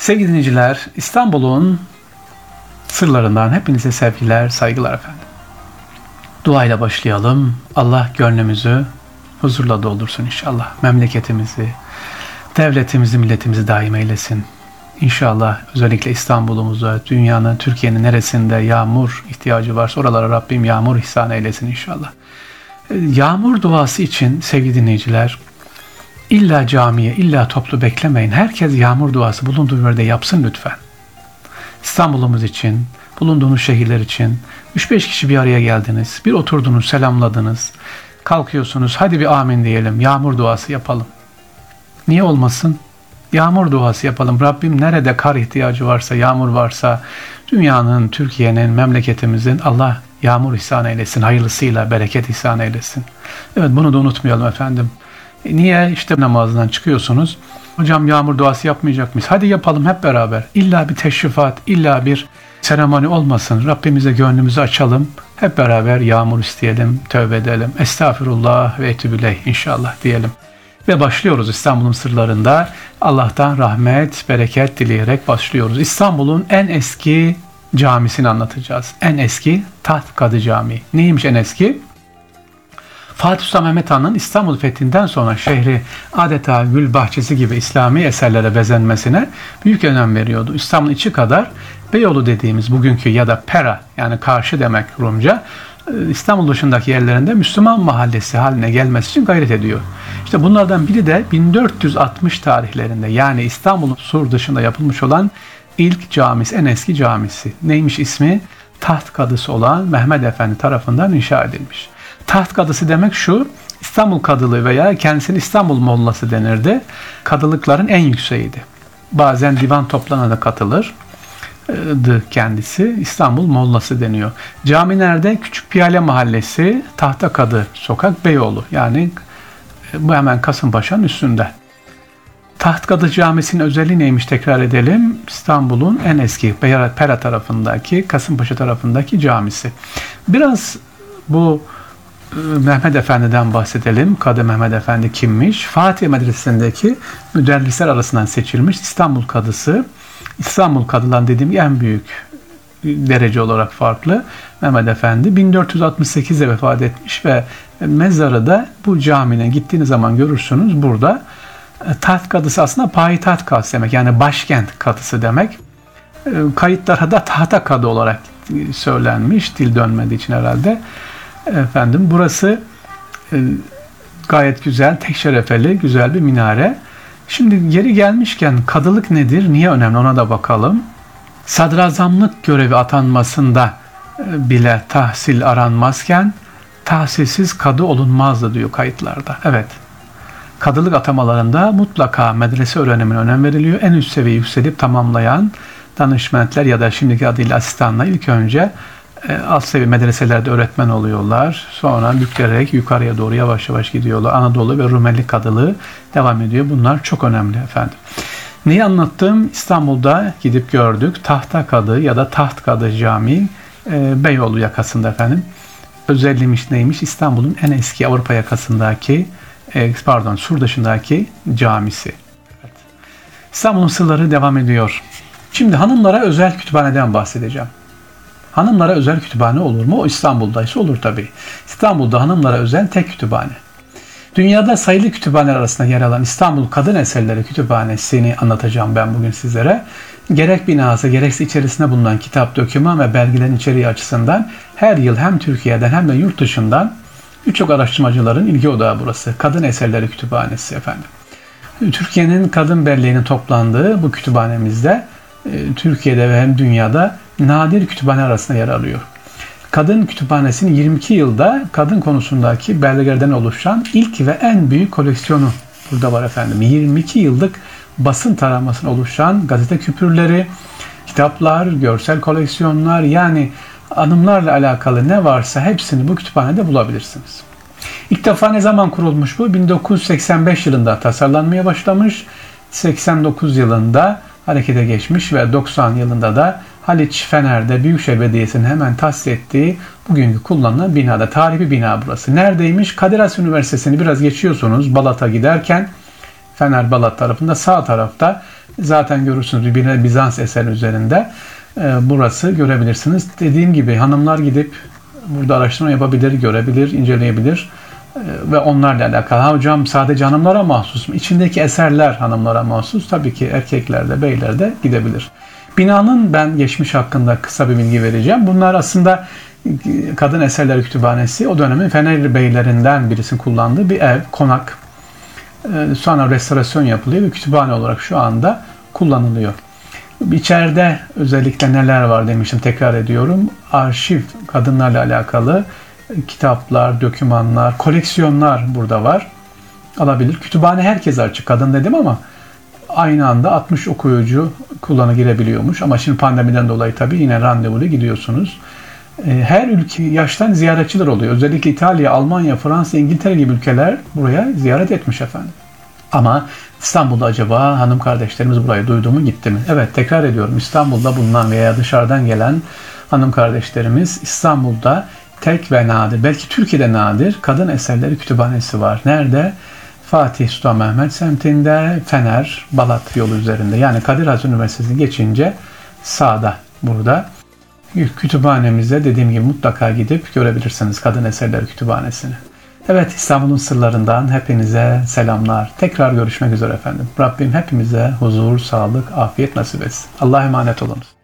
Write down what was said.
Sevgili dinleyiciler, İstanbul'un sırlarından hepinize sevgiler, saygılar efendim. Duayla başlayalım. Allah gönlümüzü huzurla doldursun inşallah. Memleketimizi, devletimizi, milletimizi daim eylesin. İnşallah özellikle İstanbul'umuza, dünyanın, Türkiye'nin neresinde yağmur ihtiyacı varsa oralara Rabbim yağmur ihsan eylesin inşallah. Yağmur duası için sevgili dinleyiciler, illa camiye, illa toplu beklemeyin. Herkes yağmur duası bulunduğu yerde yapsın lütfen. İstanbul'umuz için, bulunduğunuz şehirler için 3-5 kişi bir araya geldiniz, bir oturdunuz, selamladınız, kalkıyorsunuz, hadi bir amin diyelim, yağmur duası yapalım. Niye olmasın? Yağmur duası yapalım. Rabbim nerede kar ihtiyacı varsa, yağmur varsa, dünyanın, Türkiye'nin, memleketimizin Allah yağmur ihsan eylesin, hayırlısıyla bereket ihsan eylesin. Evet bunu da unutmayalım efendim. E niye? işte namazdan çıkıyorsunuz. Hocam yağmur duası yapmayacak mıyız? Hadi yapalım hep beraber. İlla bir teşrifat, illa bir seremoni olmasın. Rabbimize gönlümüzü açalım. Hep beraber yağmur isteyelim, tövbe edelim. Estağfirullah ve etübüleyh inşallah diyelim. Ve başlıyoruz İstanbul'un sırlarında. Allah'tan rahmet, bereket dileyerek başlıyoruz. İstanbul'un en eski camisini anlatacağız. En eski Taht Kadı Camii. Neymiş en eski? Fatih Sultan Mehmet Han'ın İstanbul fethinden sonra şehri adeta gül bahçesi gibi İslami eserlere bezenmesine büyük önem veriyordu. İstanbul içi kadar Beyoğlu dediğimiz bugünkü ya da Pera yani karşı demek Rumca e, İstanbul dışındaki yerlerinde Müslüman mahallesi haline gelmesi için gayret ediyor. İşte bunlardan biri de 1460 tarihlerinde yani İstanbul'un sur dışında yapılmış olan ilk camisi, en eski camisi. Neymiş ismi? Taht kadısı olan Mehmet Efendi tarafından inşa edilmiş. Taht kadısı demek şu, İstanbul kadılığı veya kendisine İstanbul mollası denirdi. Kadılıkların en yükseğiydi. Bazen divan toplanana da katılır kendisi. İstanbul Mollası deniyor. Cami nerede? Küçük Piyale Mahallesi, Tahta Kadı Sokak, Beyoğlu. Yani e, bu hemen Kasımpaşa'nın üstünde. Tahtkadı Camisi'nin özelliği neymiş tekrar edelim. İstanbul'un en eski Pera tarafındaki, Kasımpaşa tarafındaki camisi. Biraz bu Mehmet Efendi'den bahsedelim. Kadı Mehmet Efendi kimmiş? Fatih Medresesi'ndeki müderrisler arasından seçilmiş İstanbul Kadısı. İstanbul Kadılan dediğim en büyük derece olarak farklı. Mehmet Efendi 1468'de vefat etmiş ve mezarı da bu camine gittiğiniz zaman görürsünüz burada. E, taht kadısı aslında payitaht kadısı demek yani başkent kadısı demek. E, kayıtlara da tahta kadı olarak söylenmiş dil dönmediği için herhalde. Efendim burası e, gayet güzel, tek şerefeli, güzel bir minare. Şimdi geri gelmişken kadılık nedir, niye önemli ona da bakalım. Sadrazamlık görevi atanmasında bile tahsil aranmazken tahsilsiz kadı olunmazdı diyor kayıtlarda. Evet. Kadılık atamalarında mutlaka medrese öğrenimine önem veriliyor. En üst seviye yükselip tamamlayan danışmentler ya da şimdiki adıyla asistanla ilk önce e, alt seviye medreselerde öğretmen oluyorlar. Sonra bükülerek yukarıya doğru yavaş yavaş gidiyorlar. Anadolu ve Rumeli kadılığı devam ediyor. Bunlar çok önemli efendim. Neyi anlattım? İstanbul'da gidip gördük. Tahta Kadı ya da Taht Kadı Camii e, Beyoğlu yakasında efendim. Özelliğimiz neymiş? İstanbul'un en eski Avrupa yakasındaki e, pardon Sur dışındaki camisi. Evet. İstanbul'un sırları devam ediyor. Şimdi hanımlara özel kütüphaneden bahsedeceğim. Hanımlara özel kütüphane olur mu? O İstanbul'daysa olur tabii. İstanbul'da hanımlara özel tek kütüphane. Dünyada sayılı kütüphaneler arasında yer alan İstanbul Kadın Eserleri Kütüphanesi'ni anlatacağım ben bugün sizlere. Gerek binası gerekse içerisinde bulunan kitap, döküman ve belgelerin içeriği açısından her yıl hem Türkiye'den hem de yurt dışından birçok araştırmacıların ilgi odağı burası. Kadın Eserleri Kütüphanesi efendim. Türkiye'nin kadın belleğinin toplandığı bu kütüphanemizde e, Türkiye'de ve hem dünyada nadir kütüphane arasında yer alıyor. Kadın Kütüphanesi'nin 22 yılda kadın konusundaki belgelerden oluşan ilk ve en büyük koleksiyonu burada var efendim. 22 yıllık basın taramasına oluşan gazete küpürleri, kitaplar, görsel koleksiyonlar yani anımlarla alakalı ne varsa hepsini bu kütüphanede bulabilirsiniz. İlk defa ne zaman kurulmuş bu? 1985 yılında tasarlanmaya başlamış. 89 yılında harekete geçmiş ve 90 yılında da Haliç Fener'de Büyükşehir Belediyesi'nin hemen tahsis ettiği bugünkü kullanılan binada. Tarihi bir bina burası. Neredeymiş? Kadir Has Üniversitesi'ni biraz geçiyorsunuz Balat'a giderken. Fener Balat tarafında sağ tarafta Zaten görürsünüz birbirine Bizans eseri üzerinde. E, burası görebilirsiniz. Dediğim gibi hanımlar gidip burada araştırma yapabilir, görebilir, inceleyebilir e, ve onlarla alakalı. Ha hocam sadece hanımlara mahsus mu? İçindeki eserler hanımlara mahsus. Tabii ki erkekler de beyler de gidebilir. Binanın ben geçmiş hakkında kısa bir bilgi vereceğim. Bunlar aslında Kadın Eserleri Kütüphanesi o dönemin Fenerli beylerinden birisinin kullandığı bir ev, konak. Ee, sonra restorasyon yapılıyor ve kütüphane olarak şu anda kullanılıyor. İçeride özellikle neler var demiştim tekrar ediyorum. Arşiv kadınlarla alakalı kitaplar, dokümanlar, koleksiyonlar burada var. Alabilir. Kütüphane herkes açık. Kadın dedim ama aynı anda 60 okuyucu kullanı girebiliyormuş. Ama şimdi pandemiden dolayı tabii yine randevulu gidiyorsunuz. Ee, her ülke yaştan ziyaretçiler oluyor. Özellikle İtalya, Almanya, Fransa, İngiltere gibi ülkeler buraya ziyaret etmiş efendim. Ama İstanbul'da acaba hanım kardeşlerimiz burayı duydu mu gitti mi? Evet tekrar ediyorum İstanbul'da bulunan veya dışarıdan gelen hanım kardeşlerimiz İstanbul'da tek ve nadir belki Türkiye'de nadir kadın eserleri kütüphanesi var. Nerede? Fatih Sultan Mehmet semtinde Fener Balat yolu üzerinde yani Kadir Has Üniversitesi'ni geçince sağda burada. Kütüphanemize dediğim gibi mutlaka gidip görebilirsiniz Kadın Eserleri Kütüphanesi'ni. Evet İstanbul'un sırlarından hepinize selamlar. Tekrar görüşmek üzere efendim. Rabbim hepimize huzur, sağlık, afiyet nasip etsin. Allah'a emanet olunuz.